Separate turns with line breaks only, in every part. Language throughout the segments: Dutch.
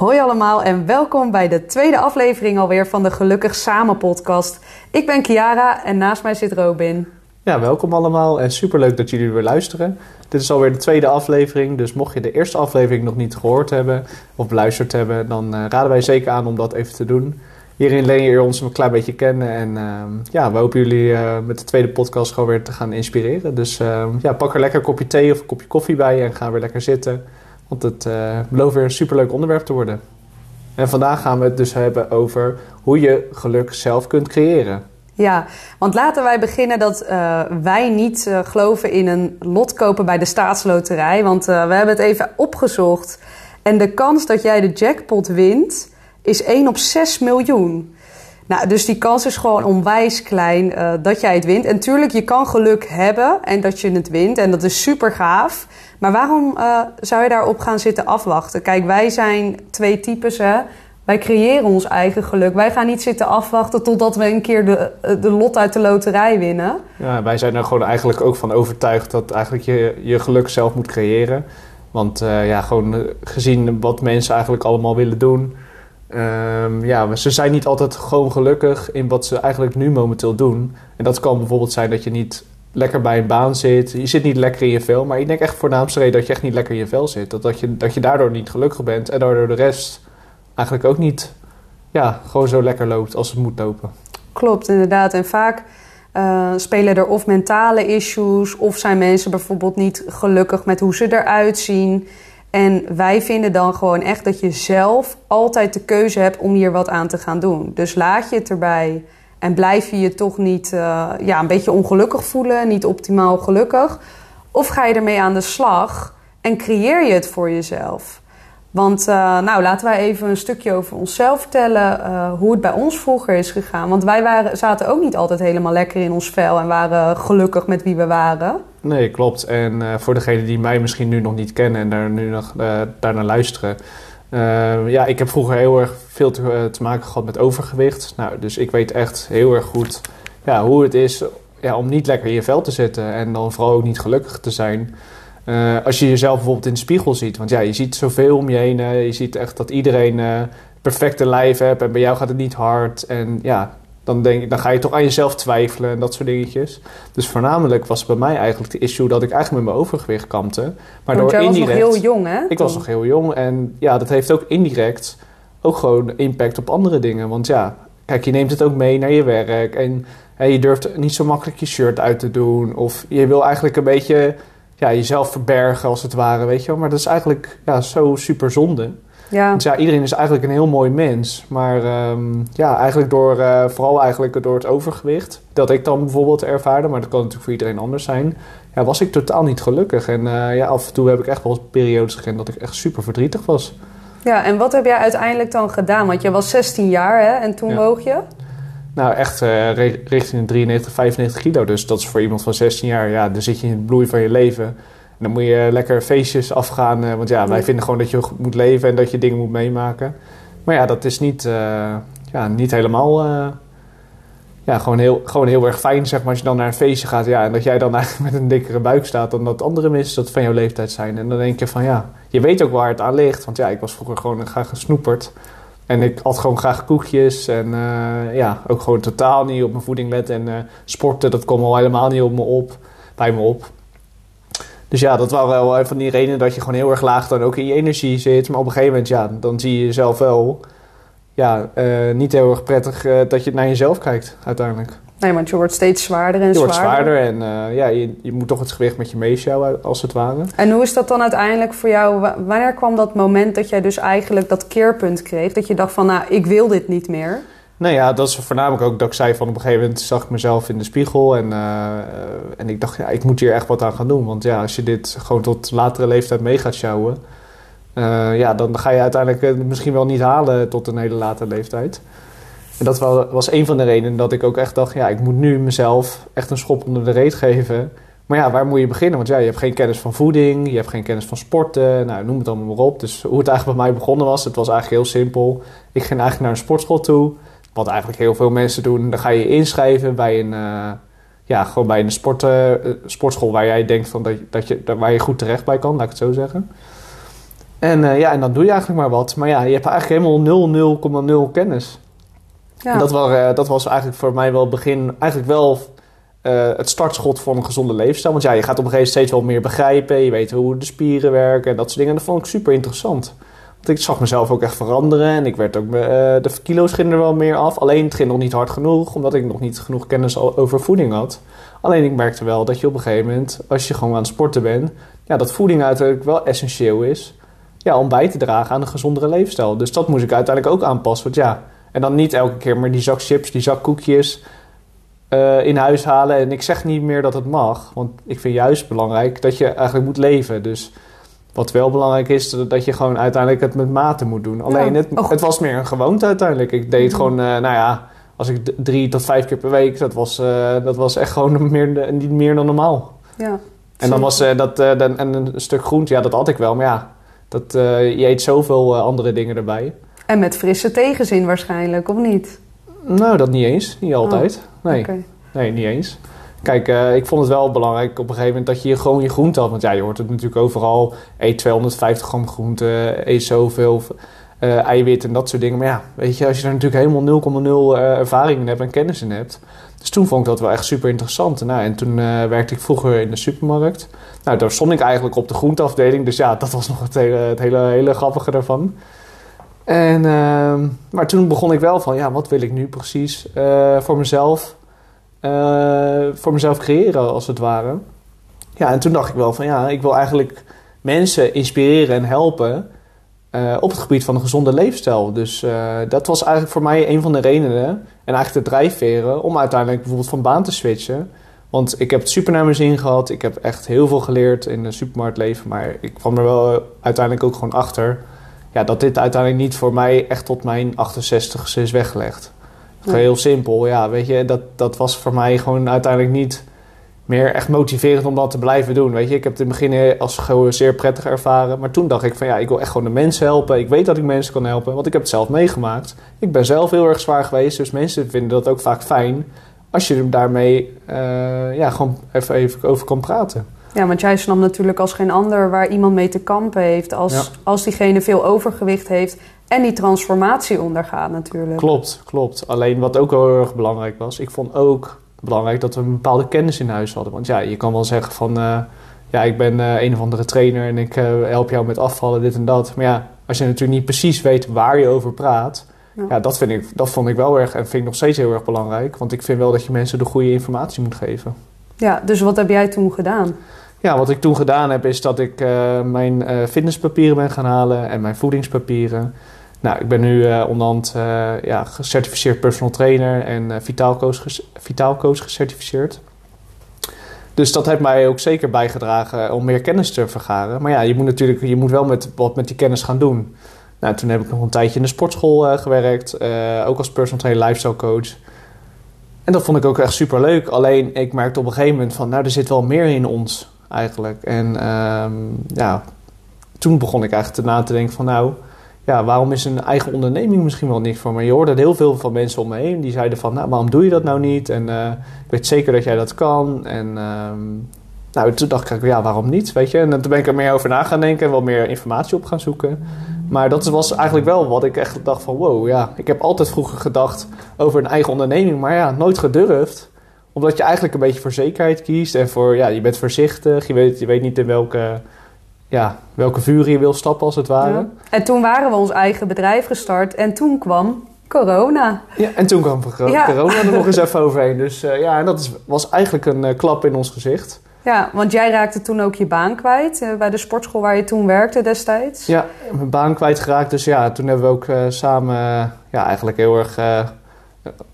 Hoi allemaal en welkom bij de tweede aflevering alweer van de Gelukkig Samen podcast. Ik ben Kiara en naast mij zit Robin.
Ja, welkom allemaal en superleuk dat jullie weer luisteren. Dit is alweer de tweede aflevering, dus mocht je de eerste aflevering nog niet gehoord hebben of beluisterd hebben, dan uh, raden wij zeker aan om dat even te doen. Hierin leen je ons een klein beetje kennen en uh, ja, we hopen jullie uh, met de tweede podcast gewoon weer te gaan inspireren. Dus ja, pak er lekker een kopje thee of een kopje koffie bij en ga weer lekker zitten. Want het uh, belooft weer een superleuk onderwerp te worden. En vandaag gaan we het dus hebben over hoe je geluk zelf kunt creëren.
Ja, want laten wij beginnen dat uh, wij niet uh, geloven in een lot kopen bij de staatsloterij. Want we hebben het even opgezocht. En de kans dat jij de jackpot wint is 1 op 6 miljoen. Nou, dus die kans is gewoon onwijs klein uh, dat jij het wint. En tuurlijk, je kan geluk hebben en dat je het wint. En dat is super gaaf. Maar waarom uh, zou je daarop gaan zitten afwachten? Kijk, wij zijn twee types, hè. Wij creëren ons eigen geluk. Wij gaan niet zitten afwachten totdat we een keer de, de lot uit de loterij winnen.
Ja, wij zijn er gewoon eigenlijk ook van overtuigd dat eigenlijk je je geluk zelf moet creëren. Want ja, gewoon gezien wat mensen eigenlijk allemaal willen doen Um, ja, ze zijn niet altijd gewoon gelukkig in wat ze eigenlijk nu momenteel doen. En dat kan bijvoorbeeld zijn dat je niet lekker bij een baan zit. Je zit niet lekker in je vel. Maar ik denk echt voornaamste reden dat je echt niet lekker in je vel zit. Dat, dat, je, dat je daardoor niet gelukkig bent. En daardoor de rest eigenlijk ook niet ja, gewoon zo lekker loopt als het moet lopen.
Klopt, inderdaad. En vaak uh, spelen er of mentale issues... of zijn mensen bijvoorbeeld niet gelukkig met hoe ze eruit zien... En wij vinden dan gewoon echt dat je zelf altijd de keuze hebt om hier wat aan te gaan doen. Dus laat je het erbij en blijf je je toch niet uh, ja, een beetje ongelukkig voelen, niet optimaal gelukkig. Of ga je ermee aan de slag en creëer je het voor jezelf. Want uh, nou, laten wij even een stukje over onszelf vertellen. Uh, hoe het bij ons vroeger is gegaan. Want wij waren, zaten ook niet altijd helemaal lekker in ons vel. En waren gelukkig met wie we waren.
Nee, klopt. En uh, voor degenen die mij misschien nu nog niet kennen. En daar nu nog daarnaar luisteren. ja, ik heb vroeger heel erg veel te, te, maken gehad met overgewicht. Nou, dus ik weet echt heel erg goed ja, hoe het is ja, om niet lekker in je vel te zitten. En dan vooral ook niet gelukkig te zijn. Uh, als je jezelf bijvoorbeeld in de spiegel ziet. Want ja, je ziet zoveel om je heen. Uh, je ziet echt dat iedereen uh, perfecte lijf heeft. En bij jou gaat het niet hard. En ja, dan, denk, dan ga je toch aan jezelf twijfelen en dat soort dingetjes. Dus voornamelijk was bij mij eigenlijk de issue dat ik eigenlijk met mijn overgewicht kampte.
Maar Want door jij indirect, was nog heel jong, hè?
Ik was nog heel jong. En ja, dat heeft ook indirect ook gewoon impact op andere dingen. Want ja, kijk, je neemt het ook mee naar je werk. En je durft niet zo makkelijk je shirt uit te doen. Of je wil eigenlijk een beetje ja, jezelf verbergen als het ware, weet je wel. Maar dat is eigenlijk ja, zo super zonde. Ja. Want ja, iedereen is eigenlijk een heel mooi mens. Maar um, ja, eigenlijk door, uh, vooral eigenlijk door het overgewicht, dat ik dan bijvoorbeeld ervaarde, maar dat kan natuurlijk voor iedereen anders zijn, ja, was ik totaal niet gelukkig. En uh, ja, af en toe heb ik echt wel periodes gekend dat ik echt super verdrietig was.
Ja, en wat heb jij uiteindelijk dan gedaan? Want je was 16 jaar hè, en toen ja. woog je?
Nou, echt uh, richting de 93, 95 kilo. Dus dat is voor iemand van 16 jaar, ja, dan zit je in het bloei van je leven. Dan moet je lekker feestjes afgaan. Uh, want ja, wij vinden gewoon dat je moet leven en dat je dingen moet meemaken. Maar ja, dat is niet, uh, ja, niet helemaal... ja, gewoon heel, gewoon heel erg fijn, zeg maar, als je dan naar een feestje gaat. Ja, en dat jij dan eigenlijk met een dikkere buik staat dan dat andere mensen dat van jouw leeftijd zijn. En dan denk je van, ja, je weet ook waar het aan ligt. Want ja, ik was vroeger gewoon graag gesnoeperd. En ik had gewoon graag koekjes en uh, ja, ook gewoon totaal niet op mijn voeding letten. En sporten, dat kwam al helemaal niet op me op, bij me op. Dus ja, dat waren wel een van die redenen dat je gewoon heel erg laag dan ook in je energie zit. Maar op een gegeven moment, ja, dan zie je jezelf wel, ja, uh, niet heel erg prettig dat je naar jezelf kijkt uiteindelijk.
Nee, want je wordt steeds zwaarder en
je
zwaarder.
Je wordt zwaarder en uh, ja, je, je, moet toch het gewicht met je meesjouwen, als het ware.
En hoe is dat dan uiteindelijk voor jou? Wanneer kwam dat moment dat jij dus eigenlijk dat keerpunt kreeg? Dat je dacht van, nou, ik wil dit niet meer?
Nou ja, dat is voornamelijk ook dat ik zei van op een gegeven moment zag ik mezelf in de spiegel. En, uh, en ik dacht, ja, ik moet hier echt wat aan gaan doen. Want ja, als je dit gewoon tot latere leeftijd mee gaat sjouwen... Uh, ja, dan ga je uiteindelijk misschien wel niet halen tot een hele late leeftijd. En dat was een van de redenen dat ik ook echt dacht: ja, ik moet nu mezelf echt een schop onder de reet geven. Maar ja, waar moet je beginnen? Want ja, je hebt geen kennis van voeding, je hebt geen kennis van sporten, nou, noem het allemaal maar op. Dus hoe het eigenlijk bij mij begonnen was, het was eigenlijk heel simpel. Ik ging eigenlijk naar een sportschool toe, wat eigenlijk heel veel mensen doen. Dan ga je inschrijven bij een, uh, ja, gewoon bij een sport, uh, sportschool waar jij denkt van dat, dat je, waar je goed terecht bij kan, laat ik het zo zeggen. En uh, ja, en dan doe je eigenlijk maar wat. Maar ja, je hebt eigenlijk helemaal 0,0,0 kennis. Ja. En dat, was, dat was eigenlijk voor mij wel het begin, eigenlijk wel uh, het startschot voor een gezonde leefstijl. Want ja, je gaat op een gegeven moment steeds wel meer begrijpen. Je weet hoe de spieren werken en dat soort dingen. En dat vond ik super interessant. Ik zag mezelf ook echt veranderen. En ik werd ook, uh, de kilo's gingen er wel meer af. Alleen het ging nog niet hard genoeg, omdat ik nog niet genoeg kennis over voeding had. Alleen ik merkte wel dat je op een gegeven moment, als je gewoon aan het sporten bent, ja, dat voeding uiteindelijk wel essentieel is. Ja, om bij te dragen aan een gezondere leefstijl. Dus dat moest ik uiteindelijk ook aanpassen. Want ja, en dan niet elke keer maar die zak chips, die zak koekjes uh, in huis halen. En ik zeg niet meer dat het mag. Want ik vind juist belangrijk dat je eigenlijk moet leven. Dus wat wel belangrijk is, dat je gewoon uiteindelijk het met mate moet doen. Alleen het, oh. het was meer een gewoonte uiteindelijk. Ik deed gewoon, uh, nou ja, als ik drie tot vijf keer per week, dat was, uh, dat was echt gewoon meer, niet meer dan normaal. Ja. En dan was dat, dan, en een stuk groente, ja, dat had ik wel. Maar ja, dat, je eet zoveel andere dingen erbij.
En met frisse tegenzin waarschijnlijk, of niet?
Nou, dat niet eens. Niet altijd. Oh, nee. nee, niet eens. Kijk, uh, ik vond het wel belangrijk op een gegeven moment dat je gewoon je groente had. Want ja, je hoort het natuurlijk overal. Eet 250 gram groente, eet zoveel uh, eiwit en dat soort dingen. Maar ja, weet je, als je er natuurlijk helemaal 0,0 uh, ervaring in hebt en kennis in hebt. Dus toen vond ik dat wel echt super interessant. Nou, en toen werkte ik vroeger in de supermarkt. Nou, daar stond ik eigenlijk op de groenteafdeling. Dus ja, dat was nog het hele, het hele, hele grappige daarvan. En, uh, maar toen begon ik wel van, ja, wat wil ik nu precies voor mezelf, voor mezelf creëren, als het ware. Ja, en toen dacht ik wel van, ja, ik wil eigenlijk mensen inspireren en helpen uh, op het gebied van een gezonde leefstijl. Dus dat was eigenlijk voor mij een van de redenen en eigenlijk de drijfveren om uiteindelijk bijvoorbeeld van baan te switchen. Want ik heb het super naar mijn zin gehad. Ik heb echt heel veel geleerd in de supermarktleven. Maar ik kwam er wel uiteindelijk ook gewoon achter ja, dat dit uiteindelijk niet voor mij echt tot mijn 68 is weggelegd. Ja. Heel simpel, ja, weet je, dat, dat was voor mij gewoon uiteindelijk niet meer echt motiverend om dat te blijven doen. Weet je, ik heb het in het begin als gewoon zeer prettig ervaren. Maar toen dacht ik van ja, ik wil echt gewoon de mensen helpen. Ik weet dat ik mensen kan helpen, want ik heb het zelf meegemaakt. Ik ben zelf heel erg zwaar geweest, dus mensen vinden dat ook vaak fijn als je daarmee uh, ja, gewoon even, even over kan praten.
Ja, want jij snapt natuurlijk als geen ander waar iemand mee te kampen heeft. Als, als diegene veel overgewicht heeft en die transformatie ondergaat natuurlijk.
Klopt, klopt. Alleen wat ook heel erg belangrijk was, ik vond ook belangrijk dat we een bepaalde kennis in huis hadden. Want ja, je kan wel zeggen van, uh, ja, ik ben uh, een of andere trainer en ik uh, help jou met afvallen, dit en dat. Maar ja, als je natuurlijk niet precies weet waar je over praat, ja. ja, dat, vind ik, dat vond ik wel erg en vind ik nog steeds heel erg belangrijk. Want ik vind wel dat je mensen de goede informatie moet geven.
Ja, dus wat heb jij toen gedaan?
Ja, wat ik toen gedaan heb is dat ik mijn fitnesspapieren ben gaan halen en mijn voedingspapieren. Nou, ik ben nu uh, onderhand ja, gecertificeerd personal trainer en vitaalcoach, vitaalcoach gecertificeerd. Dus dat heeft mij ook zeker bijgedragen om meer kennis te vergaren. Maar ja, je moet natuurlijk je moet wel met, wat met die kennis gaan doen. Nou, toen heb ik nog een tijdje in de sportschool gewerkt, ook als personal trainer, lifestyle coach. En dat vond ik ook echt super leuk. Alleen ik merkte op een gegeven moment van, nou, er zit wel meer in ons eigenlijk. En um, ja, toen begon ik eigenlijk na te denken van nou, ja, waarom is een eigen onderneming misschien wel niks voor me? Je hoorde heel veel van mensen om me heen die zeiden van nou, waarom doe je dat nou niet? En uh, ik weet zeker dat jij dat kan. En um, nou, toen dacht ik, ja, waarom niet? Weet je? En toen ben ik er meer over na gaan denken en wel meer informatie op gaan zoeken. Maar dat was eigenlijk wel wat ik echt dacht van wow, ja, ik heb altijd vroeger gedacht over een eigen onderneming, maar ja, nooit gedurfd omdat je eigenlijk een beetje voor zekerheid kiest. En voor, ja, je bent voorzichtig. Je weet, je weet niet in welke, ja, welke vuur je wil stappen, als het ware. Ja.
En toen waren we ons eigen bedrijf gestart. En toen kwam corona.
Ja, en toen kwam corona er nog eens even overheen. Dus uh, ja, en dat is, was eigenlijk een uh, klap in ons gezicht.
Ja, want jij raakte toen ook je baan kwijt uh, bij de sportschool waar je toen werkte destijds.
Ja, mijn baan kwijtgeraakt. Dus ja, toen hebben we ook samen ja, eigenlijk heel erg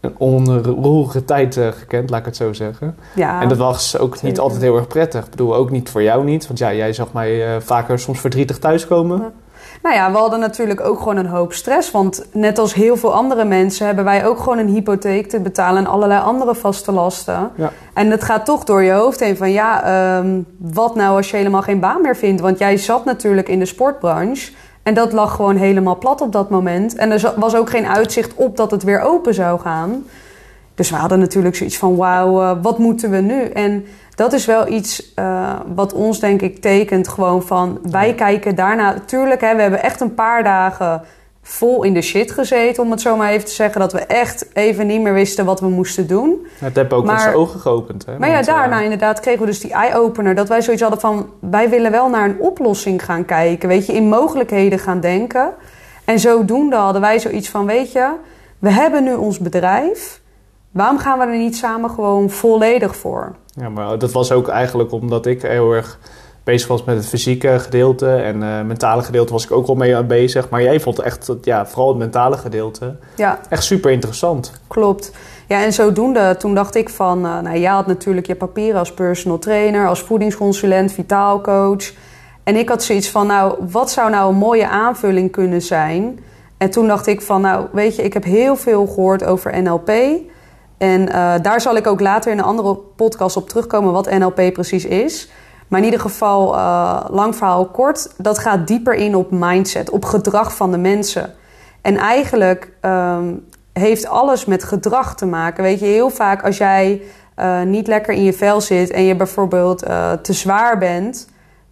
een onroerige tijd uh, gekend, laat ik het zo zeggen. Ja, en dat was ook niet altijd heel erg prettig. Ik bedoel, ook niet voor jou niet. Want ja, jij zag mij uh, vaker soms verdrietig thuiskomen. Ja.
Nou ja, we hadden natuurlijk ook gewoon een hoop stress. Want net als heel veel andere mensen hebben wij ook gewoon een hypotheek te betalen en allerlei andere vaste lasten. Ja. En het gaat toch door je hoofd heen van ja, um, wat nou als je helemaal geen baan meer vindt? Want jij zat natuurlijk in de sportbranche. En dat lag gewoon helemaal plat op dat moment. En er was ook geen uitzicht op dat het weer open zou gaan. Dus we hadden natuurlijk zoiets van: wauw, uh, wat moeten we nu? En dat is wel iets uh, wat ons denk ik tekent. Gewoon van, wij kijken daarna... Tuurlijk, hè, we hebben echt een paar dagen vol in de shit gezeten, om het zo maar even te zeggen. Dat we echt even niet meer wisten wat we moesten doen.
Het heeft ook maar, onze ogen geopend. Hè?
Maar ja, daarna uh, inderdaad kregen we dus die eye-opener. Dat wij zoiets hadden van, wij willen wel naar een oplossing gaan kijken. Weet je, in mogelijkheden gaan denken. En zodoende hadden wij zoiets van, weet je, we hebben nu ons bedrijf. Waarom gaan we er niet samen gewoon volledig voor?
Ja, maar dat was ook eigenlijk omdat ik heel erg bezig was met het fysieke gedeelte. En uh, mentale gedeelte was ik ook wel mee aan bezig. Maar jij vond echt, ja, vooral het mentale gedeelte,
ja.
echt super interessant.
Klopt. Ja, en zodoende, toen dacht ik van... Uh, nou, jij had natuurlijk je papieren als personal trainer... als voedingsconsulent, vitaalcoach. En ik had zoiets van, nou, wat zou nou een mooie aanvulling kunnen zijn... En toen dacht ik van, nou, weet je, ik heb heel veel gehoord over NLP. En uh, daar zal ik ook later in een andere podcast op terugkomen wat NLP precies is. Maar in ieder geval, uh, lang verhaal kort, dat gaat dieper in op mindset, op gedrag van de mensen. En eigenlijk um, heeft alles met gedrag te maken. Weet je, heel vaak als jij uh, niet lekker in je vel zit en je bijvoorbeeld te zwaar bent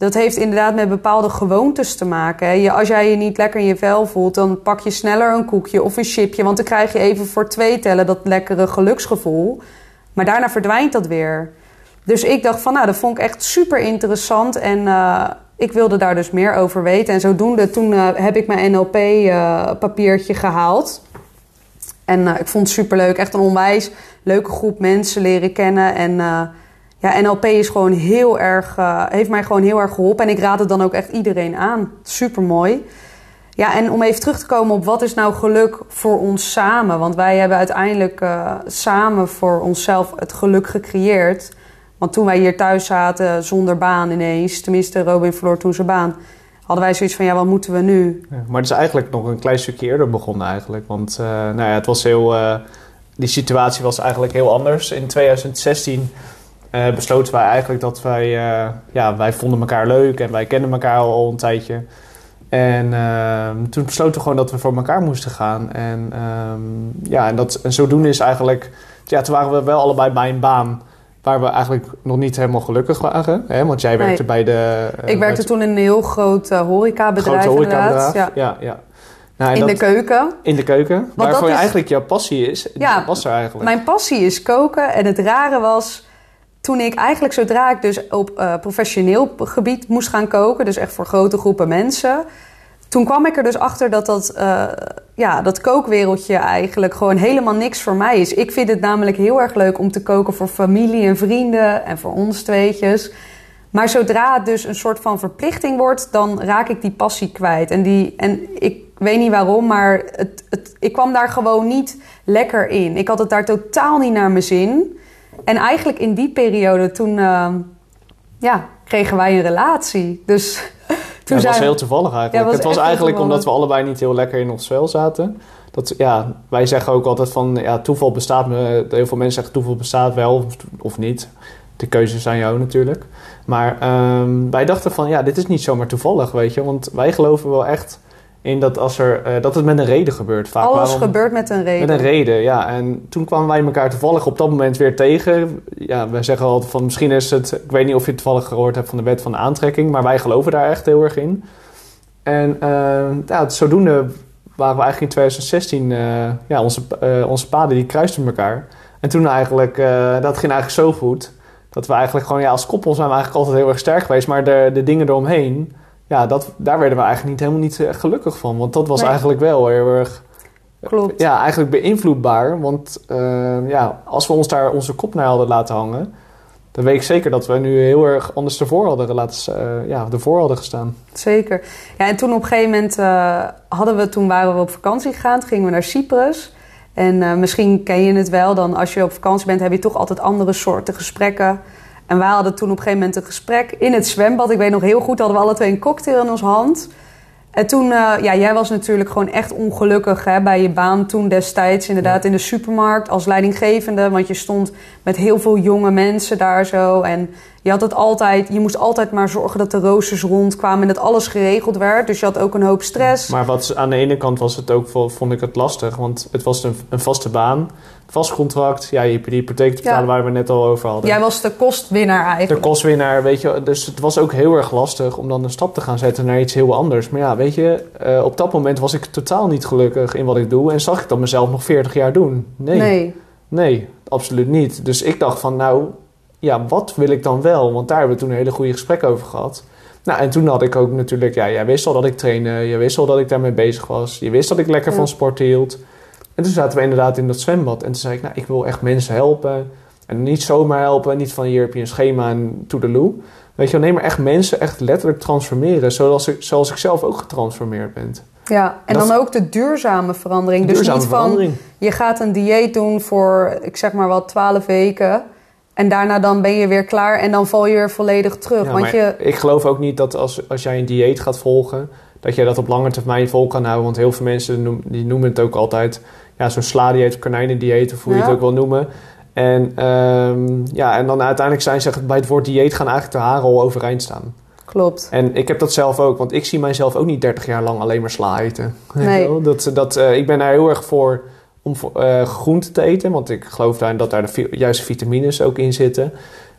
dat heeft inderdaad met bepaalde gewoontes te maken. Je, als jij je niet lekker in je vel voelt, dan pak je sneller een koekje of een chipje. Want dan krijg je even voor twee tellen dat lekkere geluksgevoel. Maar daarna verdwijnt dat weer. Dus ik dacht van, nou, dat vond ik echt super interessant. En uh, ik wilde daar dus meer over weten. En zodoende, toen uh, heb ik mijn NLP-papiertje uh, gehaald. En ik vond het super leuk. Echt een onwijs leuke groep mensen leren kennen. En ja, NLP is gewoon heel erg, heeft mij gewoon heel erg geholpen. En ik raad het dan ook echt iedereen aan. Super mooi. Ja, en om even terug te komen op wat is nou geluk voor ons samen? Want wij hebben uiteindelijk samen voor onszelf het geluk gecreëerd. Want toen wij hier thuis zaten zonder baan ineens, tenminste Robin verloor toen zijn baan, hadden wij zoiets van ja, wat moeten we nu?
Ja, maar het is eigenlijk nog een klein stukje eerder begonnen eigenlijk. Want uh, nou ja, het was heel, die situatie was eigenlijk heel anders. In 2016 uh, besloten wij eigenlijk dat wij, ja, wij vonden elkaar leuk en wij kenden elkaar al, een tijdje. En uh, toen besloten we gewoon dat we voor elkaar moesten gaan. En, um, ja, en, dat, en zodoende is eigenlijk, ja, toen waren we wel allebei bij een baan waar we eigenlijk nog niet helemaal gelukkig waren. Hè? Want jij werkte
nee.
bij de...
Ik werkte toen in een heel groot horecabedrijf
grote
horecabedrijf,
ja. ja, ja. Nou,
in
dat,
de keuken.
In de keuken.
Want
waarvoor
is,
eigenlijk jouw passie is.
Ja,
was er eigenlijk.
Mijn passie is koken. En het rare was toen ik eigenlijk zodra ik dus op uh, professioneel gebied moest gaan koken, dus echt voor grote groepen mensen, toen kwam ik er dus achter dat dat, uh, ja, dat kookwereldje eigenlijk gewoon helemaal niks voor mij is. Ik vind het namelijk heel erg leuk om te koken voor familie en vrienden en voor ons tweetjes. Maar zodra het dus een soort van verplichting wordt, dan raak ik die passie kwijt. En, die, en ik weet niet waarom, maar het, het, ik kwam daar gewoon niet lekker in. Ik had het daar totaal niet naar mijn zin. En eigenlijk in die periode, toen uh, ja, kregen wij een relatie. Dus toen
ja, dat was heel toevallig eigenlijk.
Was
het was eigenlijk omdat we allebei niet heel lekker in ons vel zaten. Dat, ja, wij zeggen ook altijd van, ja, toeval bestaat. Heel veel mensen zeggen toeval bestaat wel of, of niet. De keuze is aan jou natuurlijk. Maar um, wij dachten van, ja, dit is niet zomaar toevallig, weet je. Want wij geloven wel echt in dat, als er, uh, dat het met een reden gebeurt. Vaak.
Alles
Waarom?
gebeurt met een reden.
Met een reden, ja. En toen kwamen wij elkaar toevallig op dat moment weer tegen. Ja, wij zeggen altijd van misschien is het... Ik weet niet of je het toevallig gehoord hebt van de wet van de aantrekking. Maar wij geloven daar echt heel erg in. En uh, ja, zodoende waren we eigenlijk in 2016... Uh, ja, onze, onze paden die kruisten elkaar. En toen eigenlijk... dat ging eigenlijk zo goed... Dat we eigenlijk gewoon... Ja, als koppel zijn we eigenlijk altijd heel erg sterk geweest. Maar de, de dingen eromheen ja, dat, daar werden we eigenlijk niet, helemaal niet uh, gelukkig van. Want dat was
Nee.
eigenlijk wel heel erg...
Klopt.
Ja, eigenlijk beïnvloedbaar. Want uh, ja, als we ons daar onze kop naar hadden laten hangen... dan weet ik zeker dat we nu heel erg anders ervoor hadden, laten, uh, ja, ervoor hadden gestaan.
Zeker. Ja, en toen op een gegeven moment uh, hadden we... Toen waren we op vakantie gegaan. Toen gingen we naar Cyprus. En misschien ken je het wel. Dan als je op vakantie bent, heb je toch altijd andere soorten gesprekken... En wij hadden toen op een gegeven moment een gesprek in het zwembad. Ik weet nog heel goed, hadden we alle twee een cocktail in onze hand. En toen, uh, ja, jij was natuurlijk gewoon echt ongelukkig hè, bij je baan toen destijds. Inderdaad ja. in de supermarkt als leidinggevende. Want je stond met heel veel jonge mensen daar zo. En je had het altijd, je moest altijd maar zorgen dat de roosters rondkwamen en dat alles geregeld werd. Dus je had ook een hoop stress.
Maar wat, aan de ene kant was het ook, vond ik het lastig. Want het was een, een vaste baan vast contract. Ja, je hebt die hypotheek te betalen
Ja.
waar we net al over hadden.
Jij was de kostwinnaar
de
eigenlijk.
kostwinnaar, weet je. Dus het was ook heel erg lastig om dan een stap te gaan zetten naar iets heel anders. Maar ja, weet je, eh, op dat moment was ik totaal niet gelukkig in wat ik doe. En zag ik dat mezelf nog 40 jaar doen. Nee, nee,
nee.
absoluut niet. Dus ik dacht van, nou, ja, wat wil ik dan wel? Want daar hebben we toen een hele goede gesprek over gehad. Nou, en toen had ik ook natuurlijk, ja, jij wist al dat ik trainde. Je wist al dat ik daarmee bezig was. Je wist dat ik lekker
Ja.
van sport hield. En toen zaten we inderdaad in dat zwembad. En toen zei ik, nou, ik wil echt mensen helpen. En niet zomaar helpen. Niet van, hier heb je een schema en toedeloe. Weet je wel, nee, maar echt mensen echt letterlijk transformeren. Zoals ik, zoals ik zelf ook getransformeerd ben.
Ja, en dan ook de duurzame verandering. Dus niet van, je gaat een dieet doen voor, ik zeg maar wat, 12 weken. En daarna dan ben je weer klaar en dan val je weer volledig terug.
Ja,
want je,
Ik geloof ook niet dat als, als jij een dieet gaat volgen, dat jij dat op lange termijn vol kan houden. Want heel veel mensen noem- die noemen het ook altijd ja, zo'n sla-dieet of konijnendieet of hoe je het ook wil noemen. En, ehm, ja, en dan uiteindelijk zijn ze bij het woord dieet gaan eigenlijk de haren al overeind staan.
klopt.
En ik heb dat zelf ook, want ik zie mijzelf ook niet 30 jaar lang alleen maar sla eten.
Nee.
je? Dat, dat, eh, ik ben daar heel erg voor om eh groente te eten, want ik geloof daarin dat daar de juiste vitamines ook in zitten.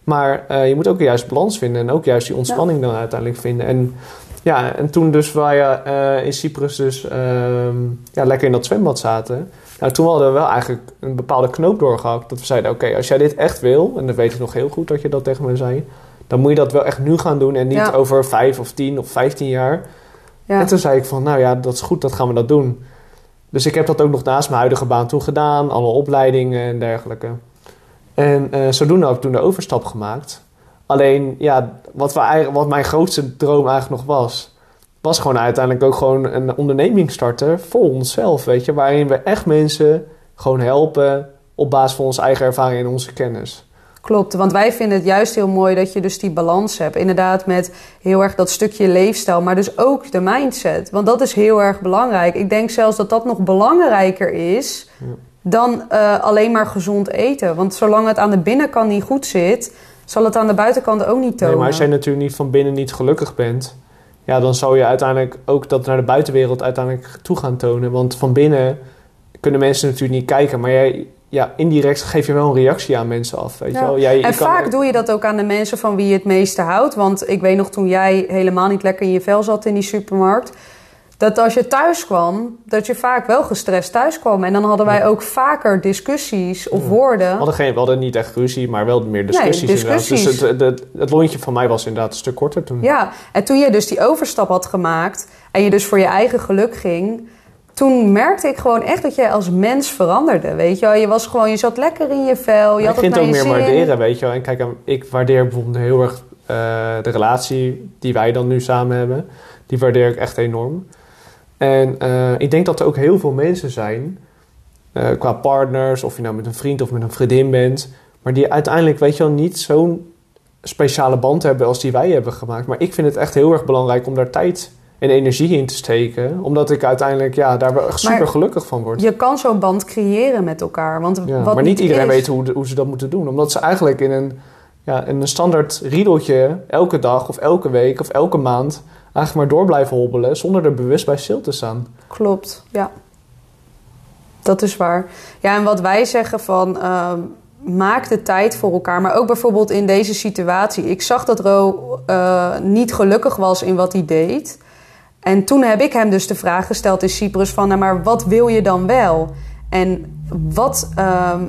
Maar eh, je moet ook de juiste balans vinden en ook juist die ontspanning dan uiteindelijk vinden. En ja, en toen dus wij eh, in Cyprus dus ehm, ja, lekker in dat zwembad zaten. Nou, toen hadden we wel eigenlijk een bepaalde knoop doorgehakt. Dat we zeiden, oké, als jij dit echt wil, en dat weet ik nog heel goed dat je dat tegen me zei, dan moet je dat wel echt nu gaan doen en niet
Ja.
over vijf of tien of vijftien jaar.
Ja.
En toen zei ik van, nou ja, dat is goed, dat gaan we dat doen. Dus ik heb dat ook nog naast mijn huidige baan toen gedaan, alle opleidingen en dergelijke. En eh, zodoende heb ik toen de overstap gemaakt. Alleen, ja, wat, we wat mijn grootste droom eigenlijk nog was, was gewoon uiteindelijk ook gewoon een onderneming starten voor onszelf, weet je. Waarin we echt mensen gewoon helpen op basis van onze eigen ervaring en onze kennis.
Klopt, want wij vinden het juist heel mooi dat je dus die balans hebt. Inderdaad, met heel erg dat stukje leefstijl, maar dus ook de mindset. Want dat is heel erg belangrijk. Ik denk zelfs dat dat nog belangrijker is
Ja.
dan eh, alleen maar gezond eten. Want zolang het aan de binnenkant niet goed zit, zal het aan de buitenkant ook niet tonen.
Nee, maar als jij natuurlijk niet van binnen niet gelukkig bent, ja, dan zal je uiteindelijk ook dat naar de buitenwereld uiteindelijk toe gaan tonen. Want van binnen kunnen mensen natuurlijk niet kijken, maar jij, ja, indirect geef je wel een reactie aan mensen af. Weet
Ja.
je wel? Jij,
En
kan-
vaak doe je dat ook aan de mensen van wie je het meeste houdt. Want ik weet nog toen jij helemaal niet lekker in je vel zat in die supermarkt. Dat als je thuis kwam, dat je vaak wel gestrest thuis kwam. En dan hadden wij
Ja.
ook vaker discussies of
Ja.
woorden.
We hadden, geen, we hadden niet echt ruzie, maar wel meer discussies. inderdaad.
discussies.
Dus het, het, het lontje van mij was inderdaad een stuk korter toen.
Ja, en toen je dus die overstap had gemaakt en je dus voor je eigen geluk ging, toen merkte ik gewoon echt dat jij als mens veranderde. Weet je wel, je was gewoon, je zat lekker in je vel, je
ik
had
vind
het
ook meer
zin.
waarderen, weet je wel. En kijk, ik waardeer bijvoorbeeld heel erg eh, de relatie die wij dan nu samen hebben. Die waardeer ik echt enorm. En eh, ik denk dat er ook heel veel mensen zijn, eh, qua partners, of je nou met een vriend of met een vriendin bent, maar die uiteindelijk, weet je wel, niet zo'n speciale band hebben als die wij hebben gemaakt. Maar ik vind het echt heel erg belangrijk om daar tijd en energie in te steken, omdat ik uiteindelijk ja, daar wel echt super gelukkig van word.
Je kan zo'n band creëren met elkaar. Want
Ja,
wat
maar niet iedereen
is-
weet hoe, hoe ze dat moeten doen. Omdat ze eigenlijk in een, ja, in een standaard riedeltje elke dag of elke week of elke maand eigenlijk maar door blijven hobbelen zonder er bewust bij stil te staan.
Klopt, ja. Dat is waar. Ja, en wat wij zeggen van ehm, maak de tijd voor elkaar. Maar ook bijvoorbeeld in deze situatie. Ik zag dat Ro eh, niet gelukkig was in wat hij deed. En toen heb ik hem dus de vraag gesteld in Cyprus van... Nou, maar wat wil je dan wel? En, wat, ehm,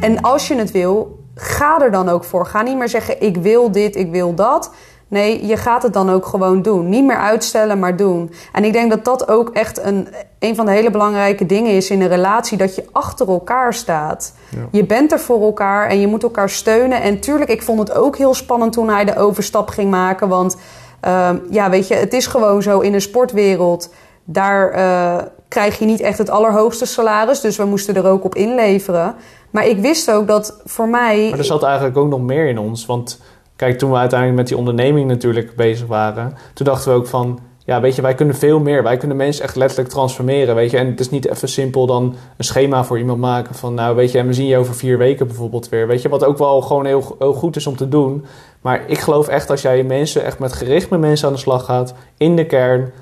en als je het wil, ga er dan ook voor. Ga niet meer zeggen ik wil dit, ik wil dat... Nee, je gaat het dan ook gewoon doen. Niet meer uitstellen, maar doen. En ik denk dat dat ook echt een, een van de hele belangrijke dingen is in een relatie: dat je achter elkaar staat.
Ja.
Je bent er voor elkaar en je moet elkaar steunen. En tuurlijk, ik vond het ook heel spannend toen hij de overstap ging maken. Want ehm, ja, weet je, het is gewoon zo in de sportwereld. Daar eh, krijg je niet echt het allerhoogste salaris. Dus we moesten er ook op inleveren. Maar ik wist ook dat voor mij.
Maar er zat eigenlijk ook nog meer in ons. Want kijk, toen we uiteindelijk met die onderneming natuurlijk bezig waren, toen dachten we ook van. Ja, weet je, wij kunnen veel meer. Wij kunnen mensen echt letterlijk transformeren, weet je. En het is niet even simpel dan een schema voor iemand maken van... nou, weet je, en we zien je over vier weken bijvoorbeeld weer. Weet je, wat ook wel gewoon heel, heel goed is om te doen. Maar ik geloof echt als jij mensen echt met gericht met mensen aan de slag gaat... in de kern,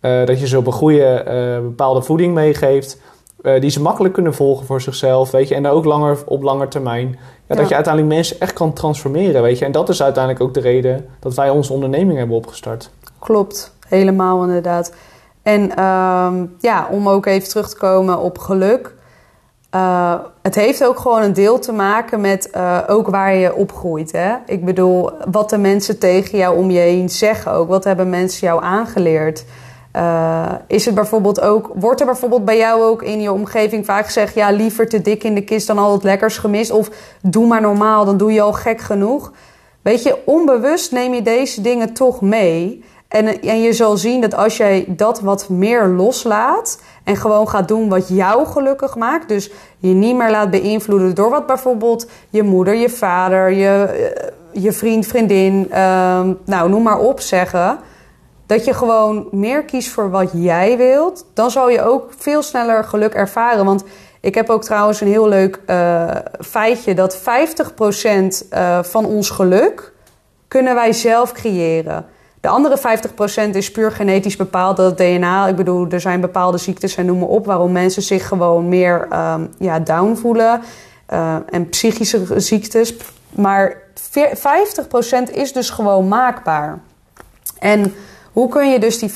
eh, dat je ze op een goede eh, bepaalde voeding meegeeft... eh, die ze makkelijk kunnen volgen voor zichzelf, weet je. En ook langer, op lange termijn. Ja, Dat je uiteindelijk mensen echt kan transformeren, weet je. En dat is uiteindelijk ook de reden dat wij onze onderneming hebben opgestart.
Klopt, helemaal inderdaad. En ehm, ja, om ook even terug te komen op geluk. Eh, het heeft ook gewoon een deel te maken met eh, ook waar je opgroeit. Hè? Ik bedoel, wat de mensen tegen jou om je heen zeggen ook. Wat hebben mensen jou aangeleerd? Eh, is het bijvoorbeeld ook, wordt er bijvoorbeeld bij jou ook in je omgeving vaak gezegd: ja, liever te dik in de kist dan al het lekkers gemist? Of doe maar normaal, dan doe je al gek genoeg. Weet je, onbewust neem je deze dingen toch mee. En, en je zal zien dat als jij dat wat meer loslaat en gewoon gaat doen wat jou gelukkig maakt, dus je niet meer laat beïnvloeden door wat bijvoorbeeld je moeder, je vader, je, eh, je vriend, vriendin, ehm, nou noem maar op zeggen, dat je gewoon meer kiest voor wat jij wilt, dan zal je ook veel sneller geluk ervaren. Want ik heb ook trouwens een heel leuk eh, feitje dat 50% eh, van ons geluk kunnen wij zelf creëren. De andere 50% is puur genetisch bepaald, dat DNA. Ik bedoel, er zijn bepaalde ziektes en noem maar op... waarom mensen zich gewoon meer ehm, ja, down voelen. eh, en psychische ziektes. Maar veer- 50% is dus gewoon maakbaar. En hoe kun je dus die 50%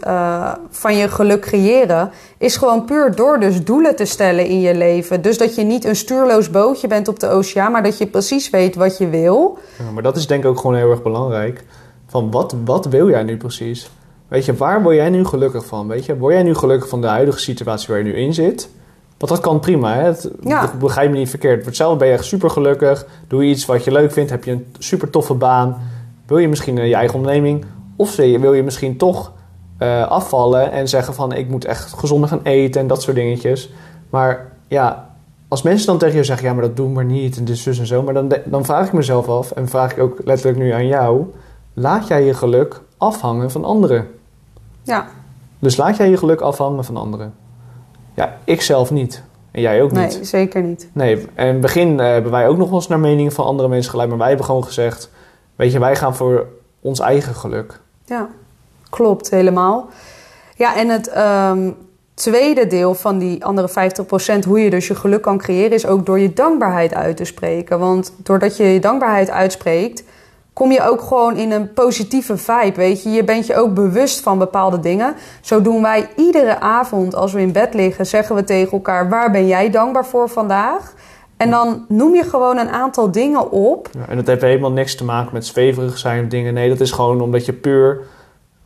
eh, van je geluk creëren? Is gewoon puur door dus doelen te stellen in je leven. Dus dat je niet een stuurloos bootje bent op de oceaan... maar dat je precies weet wat je wil...
Maar dat is denk ik ook gewoon heel erg belangrijk. Van wat, wat wil jij nu precies? Weet je, waar word jij nu gelukkig van? Weet je, word jij nu gelukkig van de huidige situatie waar je nu in zit? Want dat kan prima, hè? Het,
Ja.
Begrijp me niet verkeerd. Voor hetzelfde ben je echt super gelukkig. Doe je iets wat je leuk vindt. Heb je een super toffe baan. Wil je misschien je eigen onderneming? Of wil je- misschien toch eh, afvallen en zeggen van... ik moet echt gezonder gaan eten en dat soort dingetjes. Maar ja, als mensen dan tegen je zeggen... ja, maar dat doen maar niet en dus zus en zo. Maar dan, dan vraag ik mezelf af en vraag ik ook letterlijk nu aan jou... laat jij je geluk afhangen van anderen?
Ja,
Dus laat jij je geluk afhangen van anderen? Ja, ik zelf niet. En jij ook niet.
nee, zeker niet.
Nee, en in het begin eh, hebben wij ook nog wel eens naar meningen van andere mensen geluid. Maar wij hebben gewoon gezegd: Weet je, wij gaan voor ons eigen geluk.
Ja, klopt helemaal. Ja, en het ehm, tweede deel van die andere 50%, hoe je dus je geluk kan creëren, is ook door je dankbaarheid uit te spreken. Want doordat je je dankbaarheid uitspreekt, kom je ook gewoon in een positieve vibe, weet je. Je bent je ook bewust van bepaalde dingen. Zo doen wij iedere avond als we in bed liggen, zeggen we tegen elkaar, waar ben jij dankbaar voor vandaag? En dan noem je gewoon een aantal dingen op.
Ja, en dat heeft helemaal niks te maken met zweverig zijn of dingen. Nee, dat is gewoon omdat je puur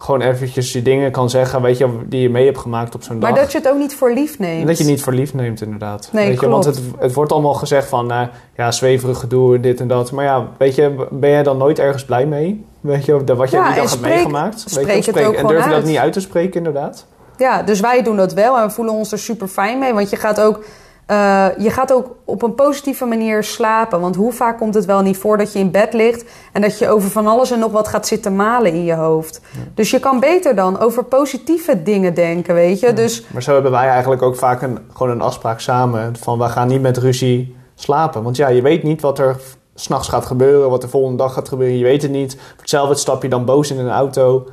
gewoon eventjes die dingen kan zeggen, weet je, die je mee hebt gemaakt op zo'n dag.
Maar dat je het ook niet voor lief neemt.
En dat je niet voor lief neemt, inderdaad.
Nee,
weet je, want het, het wordt allemaal gezegd van, eh, ja, zweverig gedoe, dit en dat. Maar ja, weet je, ben jij dan nooit ergens blij mee? Weet je, wat je
Ja,
die hebt
spreek-
meegemaakt? Weet je,
spreek het
spreek-
ook
en durf je dat
uit.
niet uit te spreken, inderdaad?
Ja, dus wij doen dat wel en we voelen ons er super fijn mee. Want je gaat ook, eh, je gaat ook op een positieve manier slapen. Want hoe vaak komt het wel niet voor dat je in bed ligt en dat je over van alles en nog wat gaat zitten malen in je hoofd. Dus je kan beter dan over positieve dingen denken, weet je. Dus
Maar zo hebben wij eigenlijk ook vaak een, gewoon een afspraak samen van we gaan niet met ruzie slapen. Want ja, je weet niet wat er s'nachts gaat gebeuren, wat de volgende dag gaat gebeuren. Je weet het niet. Hetzelfde stap je dan boos in een auto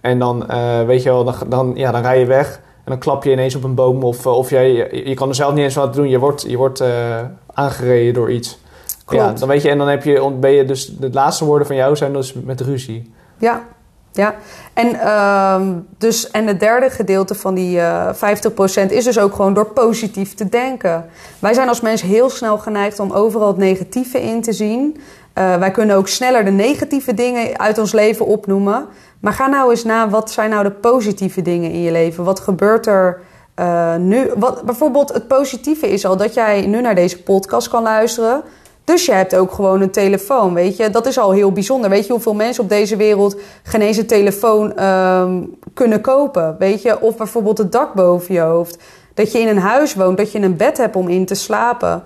en dan, eh, weet je wel, dan, dan, ja, dan rij je weg en dan klap je ineens op een boom of, eh, of jij, je, je kan er zelf niet eens wat doen. Je wordt, je wordt eh, aangereden door iets.
Klopt.
Ja, dan weet je, en dan heb je, ben je dus, de laatste woorden van jou zijn dus met ruzie.
Ja, ja. En, ehm, dus, en het derde gedeelte van die eh 50% is dus ook gewoon door positief te denken. Wij zijn als mens heel snel geneigd om overal het negatieve in te zien. Eh, wij kunnen ook sneller de negatieve dingen uit ons leven opnoemen. Maar ga nou eens na, wat zijn nou de positieve dingen in je leven? Wat gebeurt er eh, nu? Wat, bijvoorbeeld het positieve is al dat jij nu naar deze podcast kan luisteren. Dus je hebt ook gewoon een telefoon, weet je. Dat is al heel bijzonder. Weet je hoeveel mensen op deze wereld geen eens een telefoon ehm, kunnen kopen? Weet je, of bijvoorbeeld het dak boven je hoofd. Dat je in een huis woont, dat je een bed hebt om in te slapen.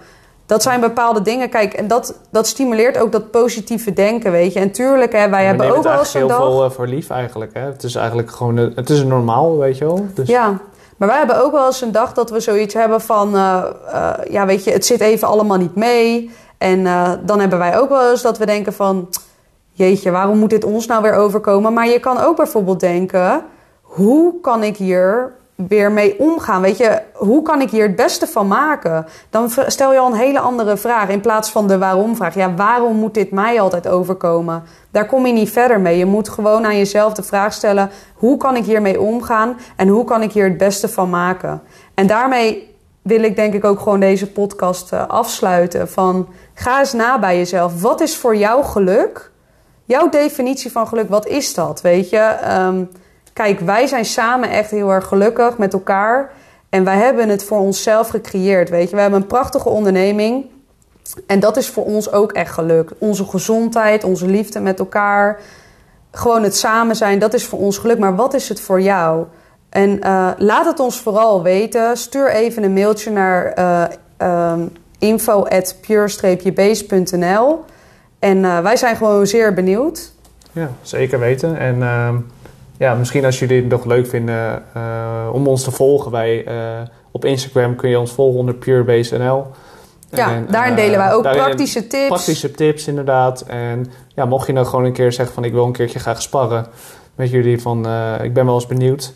Dat zijn bepaalde dingen. Kijk, en dat, dat stimuleert ook dat positieve denken, weet je. En tuurlijk, hè, wij hebben ook wel eens een
eigenlijk
dag...
heel veel eh, voor lief eigenlijk. Hè? Het is eigenlijk gewoon, eh, het is normaal, weet je wel. Dus,
Ja, maar wij hebben ook wel eens een dag dat we zoiets hebben van... eh, eh, ja, weet je, het zit even allemaal niet mee. En eh, dan hebben wij ook wel eens dat we denken van... Jeetje, waarom moet dit ons nou weer overkomen? Maar je kan ook bijvoorbeeld denken... Hoe kan ik hier weer mee omgaan? Weet je, hoe kan ik hier het beste van maken? Dan stel je al een hele andere vraag in plaats van de waarom-vraag. Ja, waarom moet dit mij altijd overkomen? Daar kom je niet verder mee. Je moet gewoon aan jezelf de vraag stellen: hoe kan ik hiermee omgaan en hoe kan ik hier het beste van maken? En daarmee wil ik denk ik ook gewoon deze podcast eh, afsluiten. Van ga eens na bij jezelf. Wat is voor jou geluk? Jouw definitie van geluk, wat is dat? Weet je, ehm, kijk, wij zijn samen echt heel erg gelukkig met elkaar. En wij hebben het voor onszelf gecreëerd. Weet je, we hebben een prachtige onderneming. En dat is voor ons ook echt geluk. Onze gezondheid, onze liefde met elkaar. Gewoon het samen zijn, dat is voor ons geluk. Maar wat is het voor jou? En uh, laat het ons vooral weten. Stuur even een mailtje naar uh, um, info@pure-base.nl. En uh, wij zijn gewoon zeer benieuwd.
Ja, zeker weten. En uh, ja, misschien als jullie het nog leuk vinden om ons te volgen. Wij, op Instagram kun je ons volgen onder purebase.nl.
Ja, en, daarin delen wij ook praktische tips.
Praktische tips, inderdaad. En ja, mocht je nou gewoon een keer zeggen van ik wil een keertje graag sparren met jullie van ik ben wel eens benieuwd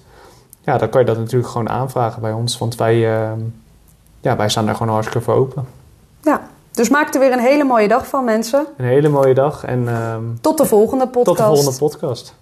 ja, dan kan je dat natuurlijk gewoon aanvragen bij ons. Want wij, uh, ja, wij staan daar gewoon hartstikke voor open.
Ja, dus maak er weer een hele mooie dag van, mensen.
Een hele mooie dag en... Uh,
tot de volgende podcast.
Tot de volgende podcast.